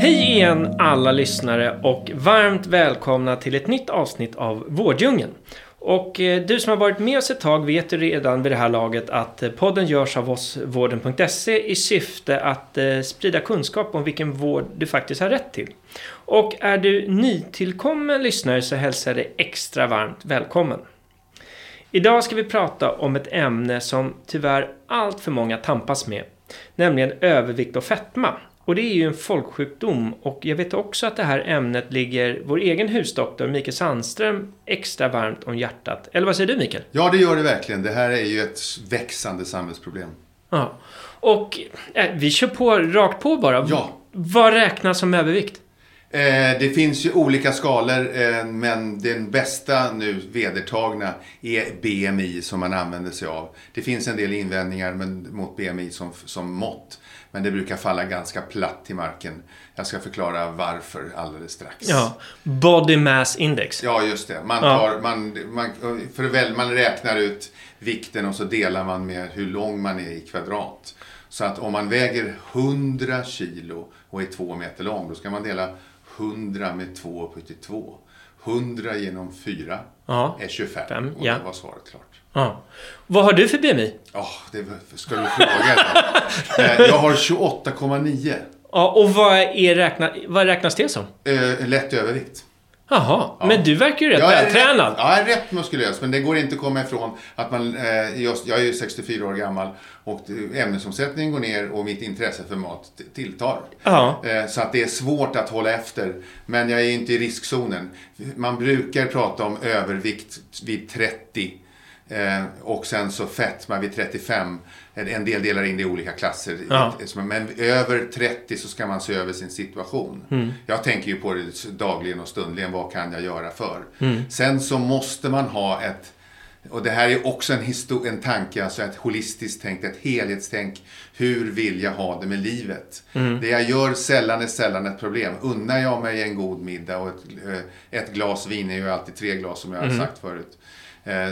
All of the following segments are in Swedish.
Hej igen alla lyssnare och varmt välkomna till ett nytt avsnitt av Vårddjungeln. Och eh, du som har varit med oss ett tag vet ju redan vid det här laget att eh, podden görs av oss, vården.se, i syfte att eh, sprida kunskap om vilken vård du faktiskt har rätt till. Och är du nytillkommen lyssnare så hälsar jag dig extra varmt välkommen. Idag ska vi prata om ett ämne som tyvärr allt för många tampas med, nämligen övervikt och fetma. Och det är ju en folksjukdom och jag vet också att det här ämnet ligger vår egen husdoktor Mikael Sandström extra varmt om hjärtat. Eller vad säger du Mikael? Ja, det gör det verkligen. Det här är ju ett växande samhällsproblem. Ja. Och eh, vi kör på rakt på bara. Ja. Vad räknas som övervikt? Eh, det finns ju olika skalor, eh, men den bästa nu vedertagna är BMI som man använder sig av. Det finns en del invändningar men, mot BMI som, som mått. Men det brukar falla ganska platt till marken. Jag ska förklara varför alldeles strax. Ja, Body Mass Index. Ja, just det. Man, Ja. tar, man, man, för väl, man räknar ut vikten och så delar man med hur lång man är i kvadrat. Så att om man väger 100 kilo och är två meter lång, då ska man dela 100 med 2 upphöjt till 2. 100 genom 4 Ja. är 25. Fem, och ja. då var svaret klart. ja. Vad har du för BMI? Åh, det ska du fråga. Eh, Jag har 28,9. Ja, och vad, är räkna, vad räknas det som? Eh, lätt övervikt. Jaha, men du verkar ju rätt Jag vältränad. Rätt, jag är rätt muskulös, men det går inte att komma ifrån att man... Eh, just, jag är ju 64 år gammal och ämnesomsättningen går ner och mitt intresse för mat tilltar. Ja. Eh, så att det är svårt att hålla efter. Men jag är inte i riskzonen. Man brukar prata om övervikt vid 30. Eh, och sen så fetma vid 35. En del delar in det i olika klasser. Ja. Men över 30 så ska man se över sin situation. Mm. Jag tänker ju på det dagligen och stundligen. Vad kan jag göra för? Mm. Sen så måste man ha ett och det här är också en, en tanke, alltså ett holistiskt tänk, ett helhetstänk. Hur vill jag ha det med livet? Mm. Det jag gör sällan är sällan ett problem. Unnar jag mig en god middag och ett, eh, ett glas vin är ju alltid tre glas som jag har sagt förut. Eh,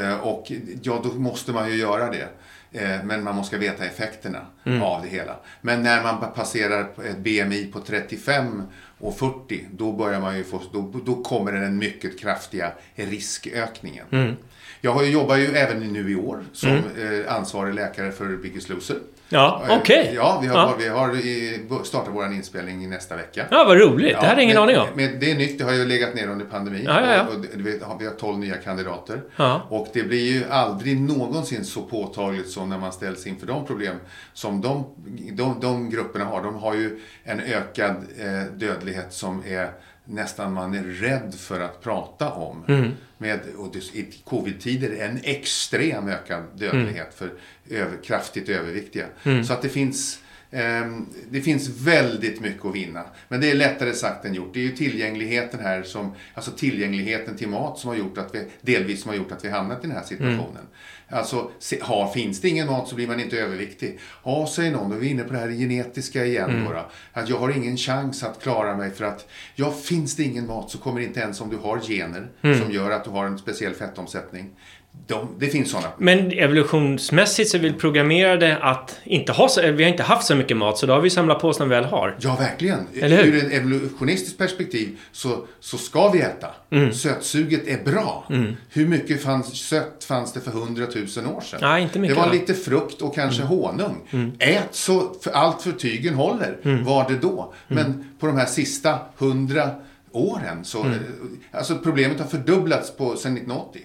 eh, och ja, då måste man ju göra det. Eh, men man måste veta effekterna av det hela. Men när man pa- passerar ett BMI på 35 och 40, då börjar man ju få, då, då kommer den mycket kraftiga riskökningen. Jag har ju, jobbar ju även nu i år som eh, ansvarig läkare för Biggest Loser. Ja, Eh, okej. Ja, vi har, Ja. vi har startat vår inspelning nästa vecka. Ja, vad roligt. det hade jag ingen men, aning om. Men det är nytt, det har ju legat ner under pandemin. Ja, ja, ja. Och, och det- vi, har, vi har 12 nya kandidater. Ja. Och det blir ju aldrig någonsin så påtagligt som när man ställs inför de problem som de, de, de grupperna har. De har ju en ökad eh, dödlighet som är nästan man är rädd för att prata om. Mm. Med, och det, I covid-tider en extrem ökad dödlighet för över, kraftigt överviktiga. Mm. Så att det finns Det finns väldigt mycket att vinna. Men det är lättare sagt än gjort. Det är ju tillgängligheten här som, alltså tillgängligheten till mat som har gjort att vi, delvis som har gjort att vi hamnat i den här situationen. Alltså, se, ha, finns det ingen mat så blir man inte överviktig. Ja, säger någon, då är vi inne på det här genetiska igen då, då. Att jag har ingen chans att klara mig för att, ja, finns det ingen mat så kommer inte ens om du har gener som gör att du har en speciell fettomsättning. De, det finns sådana. Men evolutionsmässigt så är vi programmerade att inte ha så, vi har inte haft så mycket mat så då har vi samlat på oss när vi väl har. Ja, verkligen. Eller hur? Ur ett evolutionistiskt perspektiv så, så ska vi äta. Mm. Sötsuget är bra. Hur mycket fanns, sött fanns det för hundratusen år sedan? Nej, inte mycket, Det var va? Mm. lite frukt och kanske honung. Ät så för allt för tygen håller, Mm. var det då. Men på de här sista hundra åren så... Mm. Alltså problemet har fördubblats på, sedan 1980.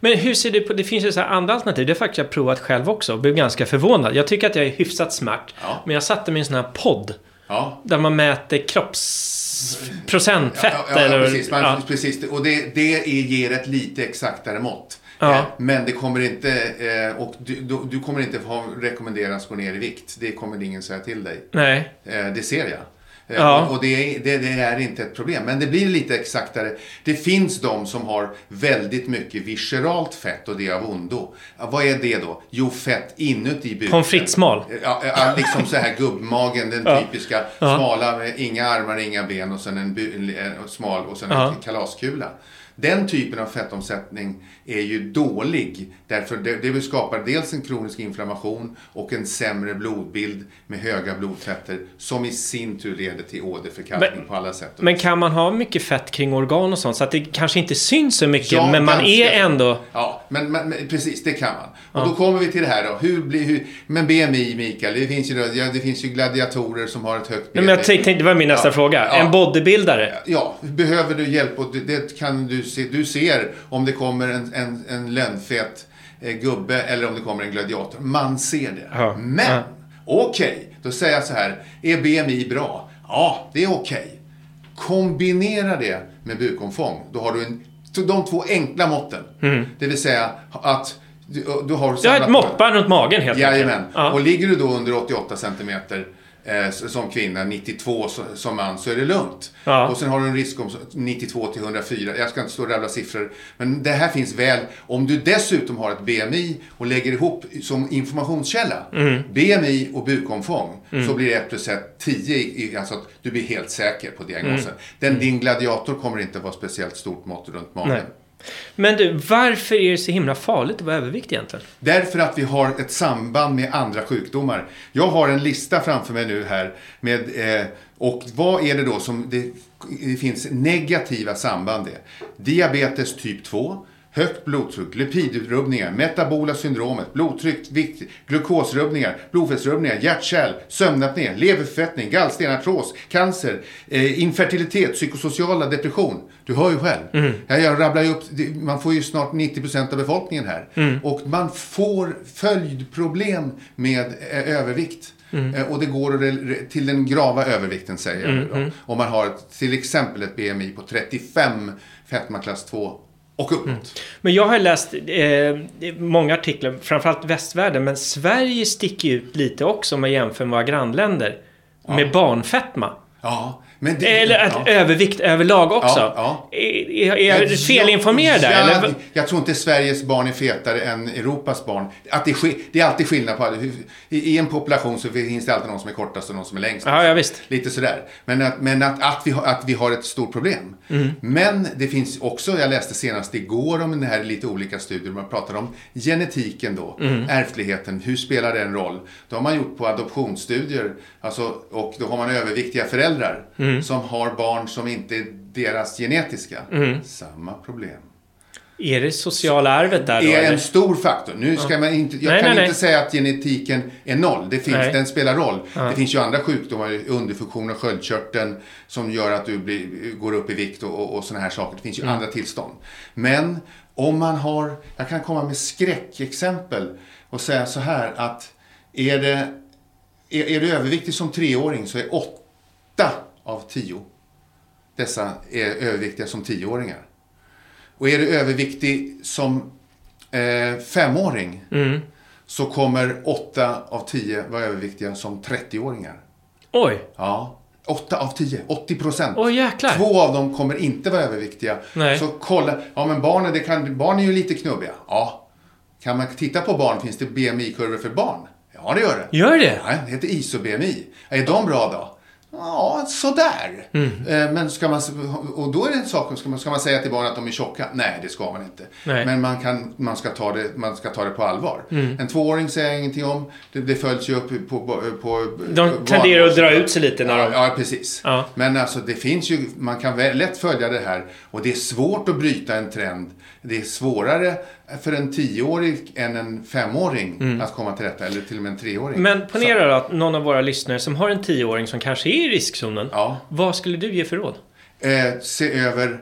Men hur ser du på, det finns ju så här andra alternativ, det har faktiskt jag provat själv också och blev ganska förvånad. Jag tycker att jag är hyfsat smärt, Ja. men jag satte mig i en sån här podd Ja. där man mäter kroppsprocent fett Ja, ja, eller... ja, precis. Man, precis. Och det, det ger ett lite exaktare mått. Ja. Eh, Men det kommer inte, eh, och du, du, du kommer inte rekommenderas gå ner i vikt. Det kommer ingen säga till dig. Nej. Eh, Det ser jag. Eh, Ja. Och det är, det, det är inte ett problem. Men det blir lite exaktare. Det finns de som har väldigt mycket visceralt fett och det är av ondo. Vad är det då? Jo, fett inuti buken. Pommes frites-smal. Ja, liksom så här gubbmagen, den Ja. typiska smala med inga armar, inga ben och sen en, bu- en, smal och sen en kalaskula. Den typen av fettomsättning är ju dålig. Därför det, det skapar dels en kronisk inflammation och en sämre blodbild med höga blodfetter som i sin tur leder till åderförkalkning Men- på alla sätt. Men kan man ha mycket fett kring organ och sånt så att det kanske inte syns så mycket Ja, men man ganska. är ändå... Ja, men, men, precis, det kan man. Och då kommer vi till det här då. Hur blir, hur, men BMI, Mikael, det finns, ju, ja, det finns ju gladiatorer som har ett högt BMI. Nej, men jag tänkte, det var min nästa Ja. fråga. Ja. En bodybuildare. Ja, behöver du hjälp och det, det kan du. Du ser om det kommer en, en, en lönnfet eh, gubbe eller om det kommer en gladiator. Man ser det. Ja. Men, Ja. okej, då säger jag så här. Är BMI bra? Ja, det är okej. Kombinera det med bukomfång. Då har du en, de två enkla måtten. Det vill säga att du, du har... Jag har ett måttband runt magen helt Jajamän. enkelt. Ja. Och ligger du då under 88 centimeter eh, som kvinna, 92 så- som man, så är det lugnt. Ja. Och sen har du en risk om 92 till 104. Jag ska inte stå och rabbla siffror. Men det här finns väl. Om du dessutom har ett BMI och lägger ihop som informationskälla. Mm. BMI och bukomfång. Så blir det 1 plus 1 10. i- i- Alltså att du blir helt säker på diagnosen. Mm. Den, din gladiator kommer inte vara speciellt stort mått runt magen. Nej. Men du, varför är det så himla farligt att vara överviktig egentligen? Därför att vi har ett samband med andra sjukdomar. Jag har en lista framför mig nu här med eh, och vad är det då som det, det finns negativa samband med? Diabetes typ 2, högt blodtryck, lipidrubbningar, metabola syndromet, blodtryck, vikt, glukosrubbningar, blodfettsrubbningar, hjärt-kärl, sömnapné, leverförfettning, gallsten, artros, cancer, eh, infertilitet, psykosociala depression. Du hör ju själv. Ja, jag rabblar ju upp, man får ju snart 90% av befolkningen här. Och man får följdproblem med eh, övervikt. Eh, och det går till den grava övervikten säger jag nu då. Om man har till exempel ett BMI på 35, fetmaklass 2 och uppåt. Men jag har läst eh, många artiklar, framförallt västvärlden, men Sverige sticker ut lite också om man jämför med våra grannländer. Med barnfetma. Ja, det, Eller att ja. övervikt överlag också. Ja, ja. Är, är, jag Ja, felinformerad där? ja, eller? Jag tror inte Sveriges barn är fetare än Europas barn. Att det, det är alltid skillnad på... I, I en population så finns det alltid någon som är kortast och någon som är längst. Ja, ja, visst. Lite sådär. Men att, men att, att, vi, har, att vi har ett stort problem. Mm. Men det finns också, jag läste senast igår om det här lite olika studier. Man pratar om genetiken då. Mm. Ärftligheten, hur spelar det en roll? Då har man gjort på adoptionsstudier. Alltså, och då har man överviktiga föräldrar. Mm. Som har barn som inte är deras genetiska. Samma problem. Är det sociala arvet där då? är eller? en stor faktor. Nu ska man inte, jag Nej, kan nej, nej. inte säga att genetiken är noll. Det finns, Nej. den spelar roll. Det finns ju andra sjukdomar, underfunktion av sköldkörteln som gör att du blir, går upp i vikt och, och, och sådana här saker. Det finns Mm. ju andra tillstånd. Men om man har, jag kan komma med skräckexempel och säga så här att är det är, är du överviktig som treåring så är åtta av tio dessa är överviktiga som tioåringar. Och är du överviktig som eh, femåring Mm. så kommer åtta av tio vara överviktiga som 30-åringar. Oj! Ja, åtta av tio, 80 procent. Oj, jäklar. Två av dem kommer inte vara överviktiga. Nej. Så kolla, ja men barnen, det kan, barn är ju lite knubbiga. Ja. Kan man titta på barn, finns det BMI-kurvor för barn? Ja, det gör det. Gör det? Ja, det heter ISO-BMI. Är de bra då? Ja, sådär. Mm. Eh, Men ska man, och då är det en sak, ska man, ska man säga till barnen att de är tjocka? Nej, det ska man inte. Nej. Men man, kan, man, ska ta det, man ska ta det på allvar. Mm. En tvååring säger jag ingenting om. Det, det följs ju upp på... på, på De på- tenderar att dra ut sig lite när ja, de... Ja, precis. Ja. Men alltså det finns ju, man kan väl lätt följa det här. Och det är svårt att bryta en trend. Det är svårare för en tioåring än en femåring att komma till rätta. Eller till och med en treåring. Mm. Men ponera då att någon av våra lyssnare som har en tioåring som kanske är i riskzonen. Ja. Vad skulle du ge för råd? Eh, se över...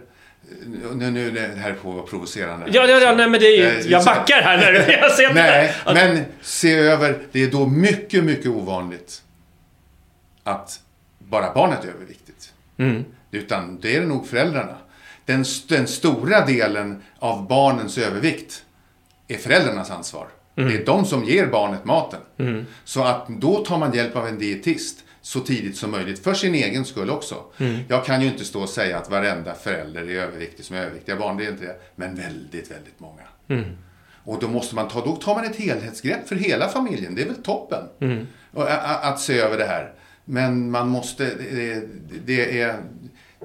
Nu, nu det här får vara provocerande. Ja, ja, ja nej, men det är, Eh, jag backar här när du... Jag ser Nej, att- men se över. Det är då mycket, mycket ovanligt att bara barnet är överviktigt. Mm. Utan det är det nog föräldrarna. Den, den stora delen av barnens övervikt är föräldrarnas ansvar. Det är de som ger barnet maten. Så att då tar man hjälp av en dietist så tidigt som möjligt. För sin egen skull också. Jag kan ju inte stå och säga att varenda förälder är överviktig som är överviktiga barn. Det är inte det. Men väldigt, väldigt många. Och då måste man ta, då tar man ett helhetsgrepp för hela familjen. Det är väl toppen. Och, a, a, att se över det här. Men man måste, det, det är,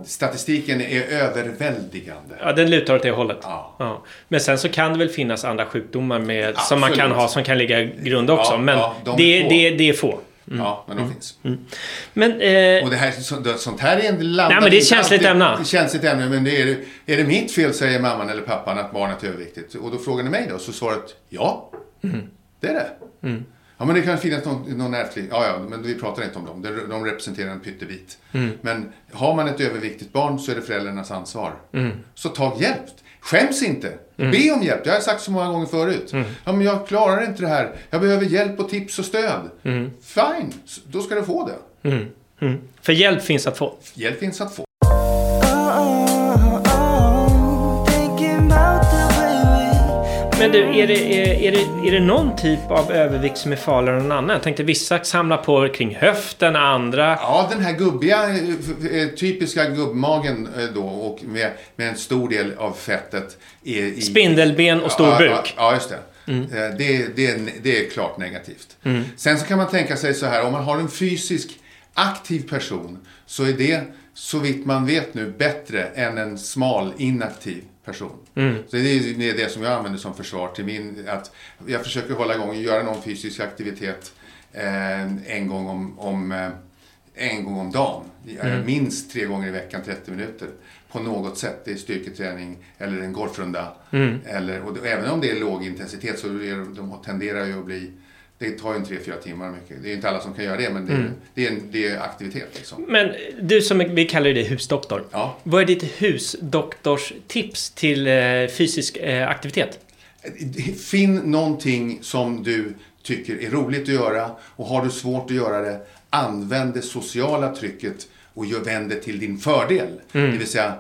statistiken är överväldigande. Ja, den lutar åt det hållet. Ja. Men sen så kan det väl finnas andra sjukdomar med, som man kan ha som kan ligga grund också. Ja, men ja, de är det, det, det är få. Ja, men de finns. Men eh, Och det här, så- sånt här är en Nej, men det är inte känsligt ämne. det är Känsligt ämne, men det är, är det mitt fel, säger mamman eller pappan, att barnet är överviktigt? Och då frågar ni mig då, så svaret ja, det är det. Ja, men det kan finnas någon, någon ärftlig, ja, ja, men vi pratar inte om dem. De, de representerar en pyttebit. Men har man ett överviktigt barn så är det föräldrarnas ansvar. Så ta hjälp. Skäms inte. Be om hjälp. Det har jag sagt så många gånger förut. Ja, men jag klarar inte det här. Jag behöver hjälp och tips och stöd. Fine, då ska du få det. mm. för hjälp finns att få. Hjälp finns att få. Men du, är det, är, är, det, är det någon typ av övervikt som är farligare än någon annan? Jag tänkte vissa samlar på kring höften, andra... Ja, den här gubbiga, eh, eh, typiska gubbmagen eh, då och med, med en stor del av fettet i... Spindelben och stor ja, buk. Ja, ja, just det. Eh, Det, det, det är klart negativt. Sen så kan man tänka sig så här, om man har en fysisk aktiv person så är det, så vitt man vet nu, bättre än en smal inaktiv person. Så det är det, är det som jag använder som försvar till min, att jag försöker hålla igång och göra någon fysisk aktivitet eh, en gång om, om eh, en gång om dagen. Minst tre gånger i veckan, 30 minuter. På något sätt. Det är styrketräning eller en golfrunda. Eller, och även om det är låg intensitet så är, de tenderar ju att bli... Det tar ju en 3-4 timmar mycket. Det är inte alla som kan göra det, men det, det, är, en, det är aktivitet liksom. Men du som vi kallar dig husdoktor. Ja. Vad är ditt husdoktorstips till eh, fysisk eh, aktivitet? Finn någonting som du tycker är roligt att göra och har du svårt att göra det, använd det sociala trycket och vänd det till din fördel. Mm. Det vill säga,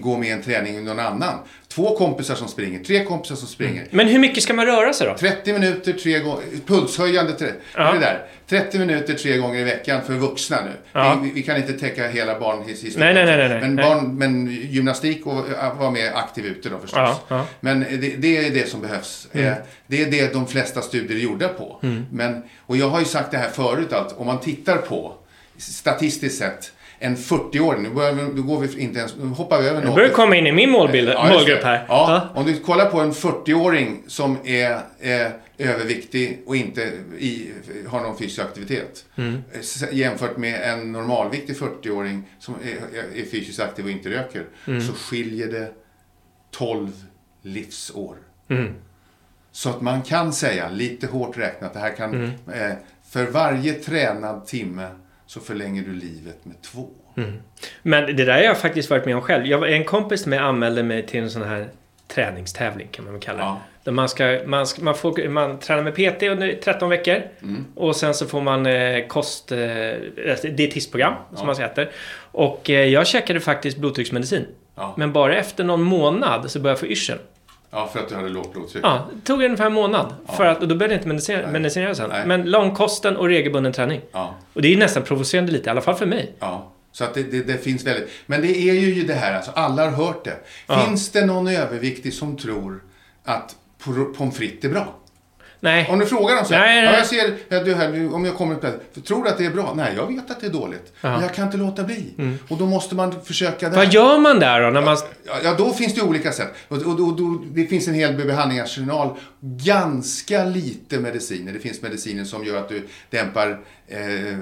gå med i en träning med någon annan. Två kompisar som springer, tre kompisar som springer. Men hur mycket ska man röra sig då? 30 minuter tre gånger, pulshöjande, tre, Ja. det där. 30 minuter tre gånger i veckan för vuxna nu. Ja. Vi, vi kan inte täcka hela barnhistorien. Nej, nej, nej, nej, nej. Men, Nej. barn, men gymnastik och äh, vara med aktiv ute då förstås. Ja, ja. Men det, det är det som behövs. Mm. Eh, Det är det de flesta studier är gjorda på. Men, och jag har ju sagt det här förut att om man tittar på statistiskt sett en 40-åring, nu, börjar vi, nu går vi inte ens, nu hoppar vi över Du något. börjar komma in i min målbild, Ja, målgrupp här. Ja, om du kollar på en 40-åring som är eh, överviktig och inte i, har någon fysisk aktivitet. Mm. eh, Jämfört med en normalviktig 40-åring som är, är- är fysiskt aktiv och inte röker. Mm. Så skiljer det 12 livsår. Mm. Så att man kan säga, lite hårt räknat, det här kan, Mm. eh, för varje tränad timme så förlänger du livet med två. Men det där har jag faktiskt varit med om själv. Jag, en kompis mig anmälde mig till en sån här träningstävling kan man väl kalla det. Ja. Där man, ska, man, ska, man, får, man tränar med PT under 13 veckor. Mm. Och sen så får man eh, kost... Eh, alltså dietistprogram som Ja. man heter. Och eh, jag käkade faktiskt blodtrycksmedicin. Ja. Men bara efter någon månad så började jag få yrsel. Ja, för att du hade lågt blodtryck. Ja, det tog ungefär en månad. Ja. För att, och då började jag inte medicinera, medicinera sen. Nej. Men långkosten och regelbunden träning. Ja. Och det är nästan provocerande lite, i alla fall för mig. Ja, så att det, det, det finns väldigt... Men det är ju det här, alltså alla har hört det. Ja. Finns det någon överviktig som tror att pommes frites är bra? Nej. Om du frågar dem så här, Nej, nej, ja, nej. jag ser, ja, du här, om jag kommer till tror du att det är bra? Nej, jag vet att det är dåligt. Ja. Men jag kan inte låta bli. Och då måste man försöka där. Vad gör man där då? När man... Ja, ja, då finns det olika sätt. Och, och, och, då, det finns en hel behandlingsarsenal. Ganska lite mediciner. Det finns mediciner som gör att du dämpar eh,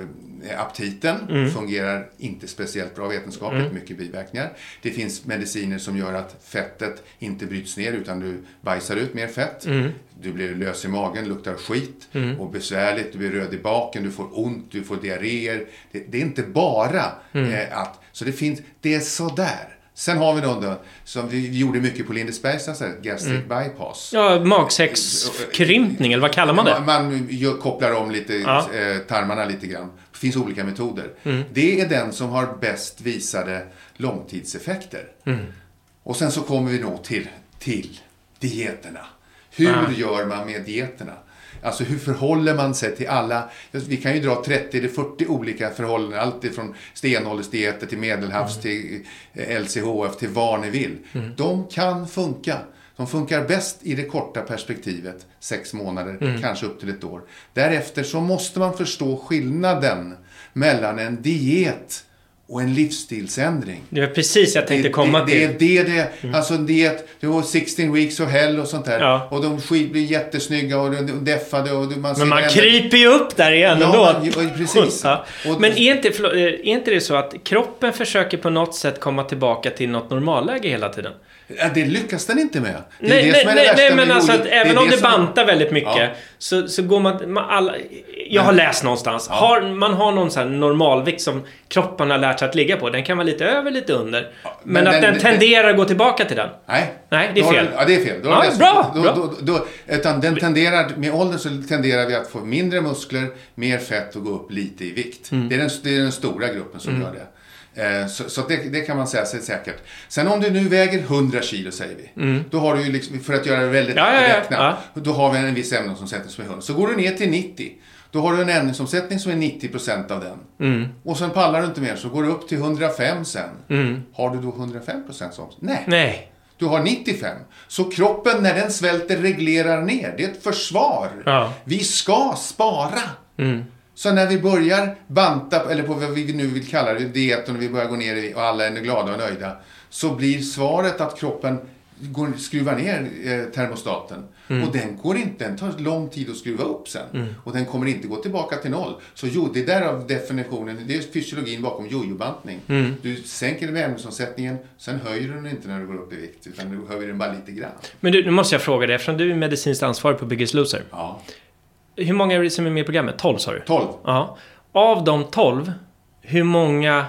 aptiten. Mm. Fungerar inte speciellt bra vetenskapligt. Mycket biverkningar. Det finns mediciner som gör att fettet inte bryts ner utan du bajsar ut mer fett. Mm. Du blir lös i magen, luktar skit och besvärligt. Du blir röd i baken, du får ont, du får diarréer. Det, det är inte bara Mm. eh, att... Så det finns... Det är sådär. Sen har vi då, då som vi gjorde mycket på Lindesbergs lasarett, gastric bypass. Ja, magsäckskrympning, eller vad kallar man det? Man, man kopplar om lite, Ja. eh, tarmarna lite grann. Det finns olika metoder. Mm. Det är den som har bäst visade långtidseffekter. Mm. Och sen så kommer vi då till, till dieterna. Hur Ja. gör man med dieterna? Alltså hur förhåller man sig till alla? Vi kan ju dra 30 eller 40 olika förhållanden. Allt ifrån stenåldersdieter till medelhavs till eh, LCHF till vad ni vill. De kan funka. De funkar bäst i det korta perspektivet, sex månader, kanske upp till ett år. Därefter så måste man förstå skillnaden mellan en diet och en livsstilsändring. Det var precis jag tänkte det, komma det, till. Det är det, det mm. alltså en diet, det var 16 weeks of hell och sånt där. Ja. Och de blir jättesnygga och deffade och man Men man kryper ju upp där igen ja, ändå. Man, precis. Ja. Men är inte, är inte det så att kroppen försöker på något sätt komma tillbaka till något normalläge hela tiden? Det lyckas den inte med. Det nej, nej, nej, nej, men alltså att även om det bantar väldigt mycket ja. så, så går man... man alla, jag har läst någonstans. Ja. Har, man har någon sån normalvikt som kroppen har lärt sig att ligga på. Den kan vara lite över, lite under. Ja, men, men, att den, den tenderar att gå tillbaka till den. Nej. Nej, det är fel. ja, det är fel. ja, bra, då, bra. Då, då, utan den tenderar, med åldern så tenderar vi att få mindre muskler, mer fett och gå upp lite i vikt. Mm. Det, är den, det är den stora gruppen som mm. gör det. Eh, så, så det, det, kan man säga sig säkert. Sen om du nu väger 100 kilo säger vi. Mm. Då har du ju liksom, för att göra det väldigt ja, ja, räkna. Ja. Då har vi en viss ämnesomsättning som är 100. Så går du ner till 90. Då har du en ämnesomsättning som är 90% av den. Mm. Och sen pallar du inte mer så går du upp till 105 sen. Mm. Har du då 105% som? Nej. Nej. Du har 95. Så kroppen när den svälter reglerar ner. Det är ett försvar. Vi ska spara. Mm. Så när vi börjar banta, eller på vad vi nu vill kalla det, dieten och vi börjar gå ner och alla är glada och nöjda. Så blir svaret att kroppen går, skruvar ner eh, termostaten. Mm. Och den går inte, den tar lång tid att skruva upp sen. Mm. Och den kommer inte gå tillbaka till noll. Så jo, det är därav definitionen, det är fysiologin bakom jojobantning. Mm. Du sänker ämnesomsättningen, sen höjer du den inte när du går upp i vikt. Utan du höjer den bara lite grann. Men du, nu måste jag fråga dig, eftersom du är medicinskt ansvarig på Biggest Loser. Ja. Hur många är det som är med i programmet? 12 sa du? 12. Ja. Av de 12, hur många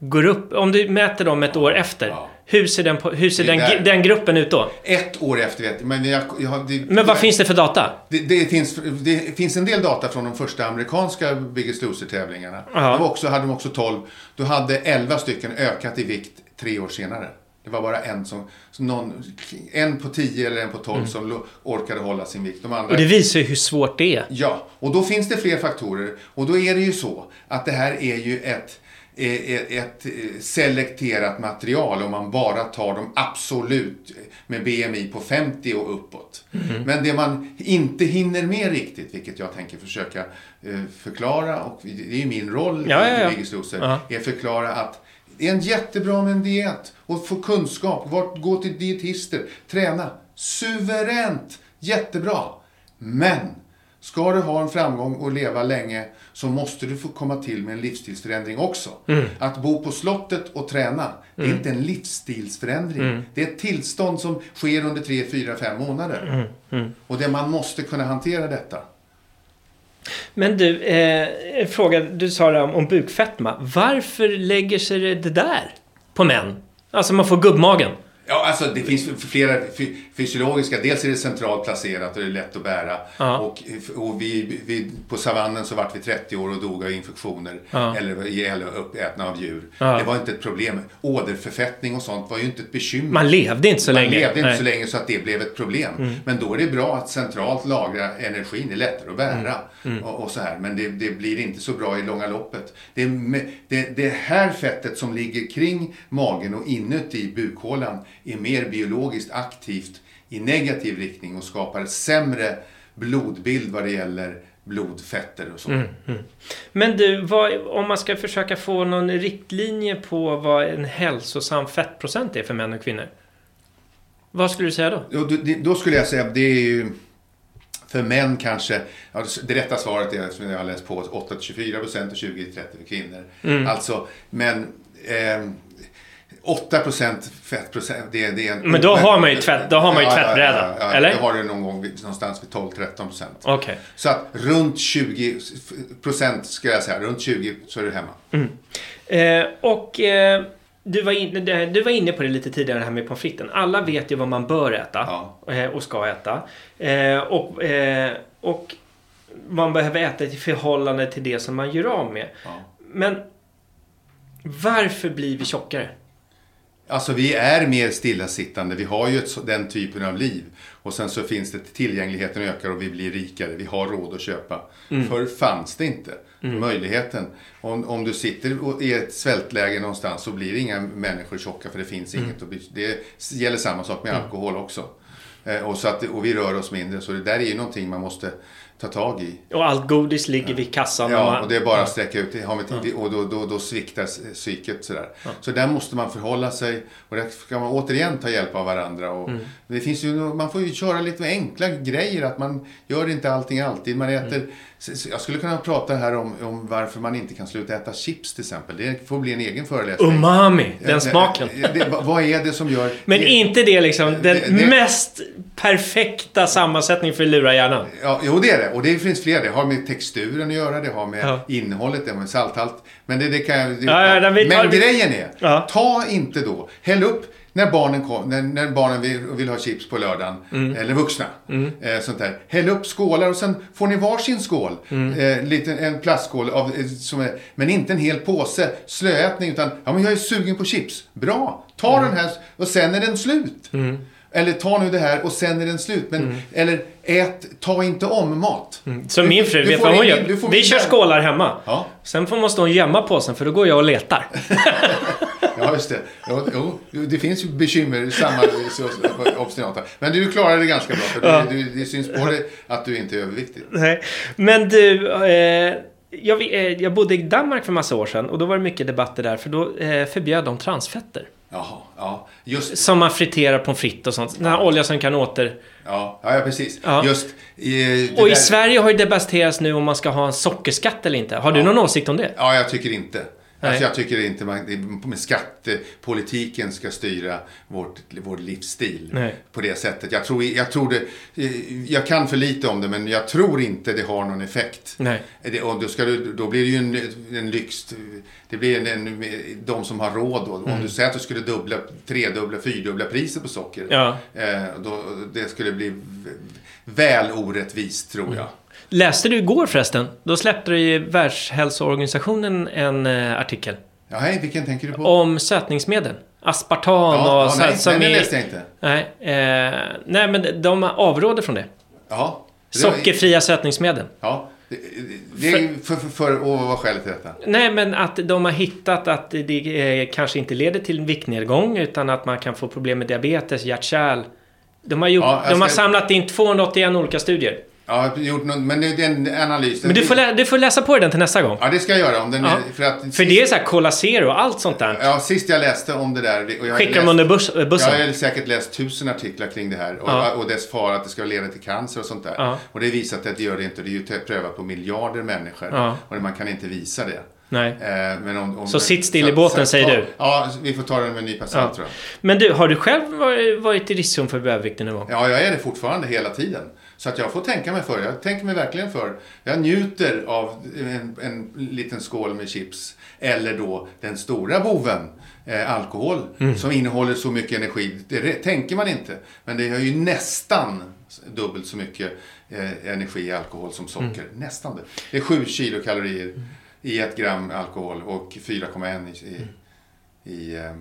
går upp? Om du mäter dem ett år efter. Ja. Hur ser, den, hur ser den, den, gruppen ut då? Ett år efter vet jag. Men, jag, jag, det, men vad finns det för data? Det, det, finns, det finns en del data från de första amerikanska Biggest Loser-tävlingarna. Då hade de också 12. Då hade 11 stycken ökat i vikt tre år senare. Det var bara en som, någon, en på 10 eller en på 12 mm. som orkade hålla sin vikt. De andra, och det visar ju hur svårt det är. Ja, och då finns det fler faktorer. Och då är det ju så att det här är ju ett, ett selekterat material om man bara tar dem absolut med BMI på 50 och uppåt. Mm. Men det man inte hinner med riktigt, vilket jag tänker försöka eh, förklara, och det är ju min roll ja, ja, ja. i Biggest Loser, är att förklara att det är en jättebra med en diet och få kunskap. Gå till dietister, träna. Suveränt! Jättebra! Men ska du ha en framgång och leva länge så måste du få komma till med en livsstilsförändring också. Mm. Att bo på slottet och träna, det är mm. inte en livsstilsförändring. Mm. Det är ett tillstånd som sker under 3, 4, 5 månader. Mm. mm. Och det man måste kunna hantera detta. Men du, eh, fråga, du sa det om, om bukfetma. Varför lägger sig det där på män? Alltså man får gubbmagen. Ja, alltså det finns flera fysiologiska. Dels är det centralt placerat och det är lätt att bära. Ja. Och, och vi, vi, på savannen så vart vi 30 år och dog av infektioner. Ja. Eller, eller uppätna av djur. Ja. Det var inte ett problem. Åderförfettning och sånt var ju inte ett bekymmer. Man levde inte så Man länge. Man levde inte Nej. så länge så att det blev ett problem. Mm. Men då är det bra att centralt lagra energin. Det är lättare att bära. Mm. Mm. Och, och, så här. Men det, det, blir inte så bra i långa loppet. Det, det, det här fettet som ligger kring magen och inuti bukhålan är mer biologiskt aktivt i negativ riktning och skapar sämre blodbild vad det gäller blodfetter och så. Mm, mm. Men du, vad, om man ska försöka få någon riktlinje på vad en hälsosam fettprocent är för män och kvinnor. Vad skulle du säga då? Då, då skulle jag säga att det är ju för män kanske, ja, det rätta svaret är som jag har läst på 8-24 procent och 20-30 för kvinnor. Mm. Alltså, men eh, 8 fettprocent, det, det är en... Men då har man ju, tvätt, då har man ju ja, tvättbräda, ja, ja, eller? Det har du någon gång någonstans vid 12-13 procent. Okay. Så att runt 20 procent, ska jag säga, runt 20 så är du hemma. Mm. Eh, och eh, du, var in, du var inne på det lite tidigare, det här med pommes fritesen. Alla vet ju vad man bör äta eh, och ska äta. Eh, och, eh, och man behöver äta i förhållande till det som man gör av med. Men varför blir vi tjockare? Alltså vi är mer stillasittande. Vi har ju ett, den typen av liv. Och sen så finns det tillgängligheten ökar och vi blir rikare. Vi har råd att köpa. Förr fanns det inte möjligheten. Om, om du sitter i ett svältläge någonstans så blir inga människor tjocka för det finns inget. att bli- Det gäller samma sak med alkohol också. Eh, Och, så att, och vi rör oss mindre. Så det där är ju någonting man måste ta tag i. Och allt godis ligger vid kassan. Ja, man- och det är bara att sträcka ut vi- Och då, då, då sviktar psyket sådär. Så där måste man förhålla sig. Och där ska man återigen ta hjälp av varandra. Och Mm. det finns ju, man får ju köra lite enkla grejer. Att man gör inte allting alltid. Man äter, Mm. så- så jag skulle kunna prata här om, om varför man inte kan sluta äta chips till exempel. Det får bli en egen föreläsning. Umami, den smaken. Det, vad- vad är det som gör... Men det, inte det liksom den mest perfekta sammansättningen för att lura hjärnan. Ja, jo det är det. Och det finns fler. Det har med texturen att göra, det har med Ja. innehållet, det har med salthalt. Men det, det kan jag... Ja, ja, vi tar- men grejen är, ta inte då, häll upp när barnen, kom, när, när barnen vill, vill ha chips på lördagen, Mm. eller vuxna, eh, sånt där. Häll upp skålar och sen får ni varsin skål. Mm. Eh, lite, en plastskål, av, eh, som är, men inte en hel påse slöätning. Utan, ja men jag är sugen på chips. Bra, ta Mm. den här och sen är den slut. Eller ta nu det här och sen är den slut. Men, Mm. Eller ät, ta inte om mat. Så Du- min fru, du vet vad hon gör? Vi kör ingen- skålar hemma. Ja. Sen får måste hon gömma påsen för då går jag och letar. Ja, just det. Jo, jo, det finns ju bekymmer, samma obstinata. Men du klarar det ganska bra. För Ja. du, det syns på dig att du inte är överviktig. Nej. Men du, eh, jag, eh, jag bodde i Danmark för massa år sedan och då var det mycket debatter där för då eh, förbjöd de transfetter. Jaha, ja. Just, Som man friterar pommes frites och sånt. Den här olja som kan åter... ja, ja, precis. Ja. Just i, det Och i där- Sverige har ju debatterats nu om man ska ha en sockerskatt eller inte. Har du Ja. någon åsikt om det? Ja, jag tycker inte. Nej. Alltså jag tycker inte man, med skattepolitiken ska styra vårt, vår livsstil Nej. på det sättet. Jag tror, jag tror det, jag kan för lite om det men jag tror inte det har någon effekt. Nej. Det, och då, ska du, då blir det ju en, en lyx, det blir en, en, de som har råd. Då. Mm. Om du säger att du skulle dubbla, tredubbla, fyrdubbla priset på socker. Ja. Eh, då, det skulle bli väl orättvist tror jag. Läste du igår förresten? Då släppte ju Världshälsoorganisationen en eh, artikel. Ja, hej, vilken tänker du på? Om sötningsmedel. Aspartam ja, och ja, så, nej, det läste jag inte. Nej, eh, nej, men de avråder från det. Jaha. Det var- Sockerfria sötningsmedel. Ja. Det, är för, för, för, och vad var skälet till detta? Nej, men att de har hittat att det eh, kanske inte leder till viktnedgång utan att man kan få problem med diabetes, hjärt-kärl. De har, gjort, Ja, jag de har ska- samlat in 281 olika studier. Ja, gjort någon, men det är en analys. Men du får, lä- du får läsa på den till nästa gång. Ja, det ska jag göra. Om den Ja. är, för att För sist, det är så här Cola Zero och allt sånt där. Ja, sist jag läste om det där. Och jag Skickar läst, de under bus, bussen. Jag har säkert läst tusen artiklar kring det här och, Ja. och dess fara att det ska leda till cancer och sånt där. Ja. Och det är visat att det gör det inte. Det är ju prövat på miljarder människor. Och man kan inte visa det. Nej. Eh, om, om, Så sitt still i båten, säger ta, du? Ja, vi får ta den med en nypa salt tror jag. Men du, har du själv varit- varit i riskzon för övervikt någon gång? Ja, jag är det fortfarande hela tiden. Så att jag får tänka mig för. Jag tänker mig verkligen för. Jag njuter av en, en liten skål med chips. Eller då den stora boven, eh, alkohol, som innehåller så mycket energi. Det tänker man inte. Men det har ju nästan dubbelt så mycket eh, energi i alkohol som socker. Nästan det. Det är 7 kilokalorier i ett gram alkohol och 4,1 i, i, i eh,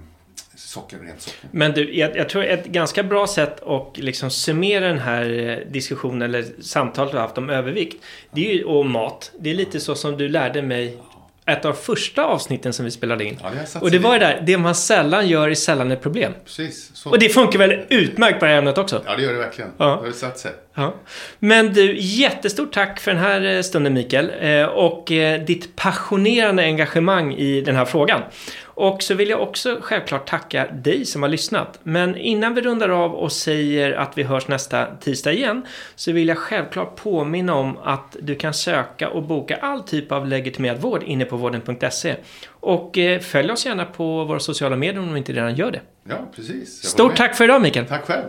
socker, rent socker. Men du, jag, jag tror ett ganska bra sätt att liksom summera den här eh, diskussionen eller samtalet vi har haft om övervikt. Det är ju, och mat. Det är lite så som du lärde mig ett av första avsnitten som vi spelade in. Ja, det Och det var det där, det man sällan gör är sällan ett problem. Precis. Så. Och det funkar väl utmärkt på det här ämnet också? Ja, det gör det verkligen. Ja. Det har satt sig. Ja. Men du, jättestort tack för den här eh, stunden Mikael. Eh, Och eh, ditt passionerande engagemang i den här frågan. Och så vill jag också självklart tacka dig som har lyssnat. Men innan vi rundar av och säger att vi hörs nästa tisdag igen. Så vill jag självklart påminna om att du kan söka och boka all typ av legitimerad vård inne på vården.se. Och följ oss gärna på våra sociala medier om du inte redan gör det. Ja, precis. Stort tack för idag Mikael. Tack själv.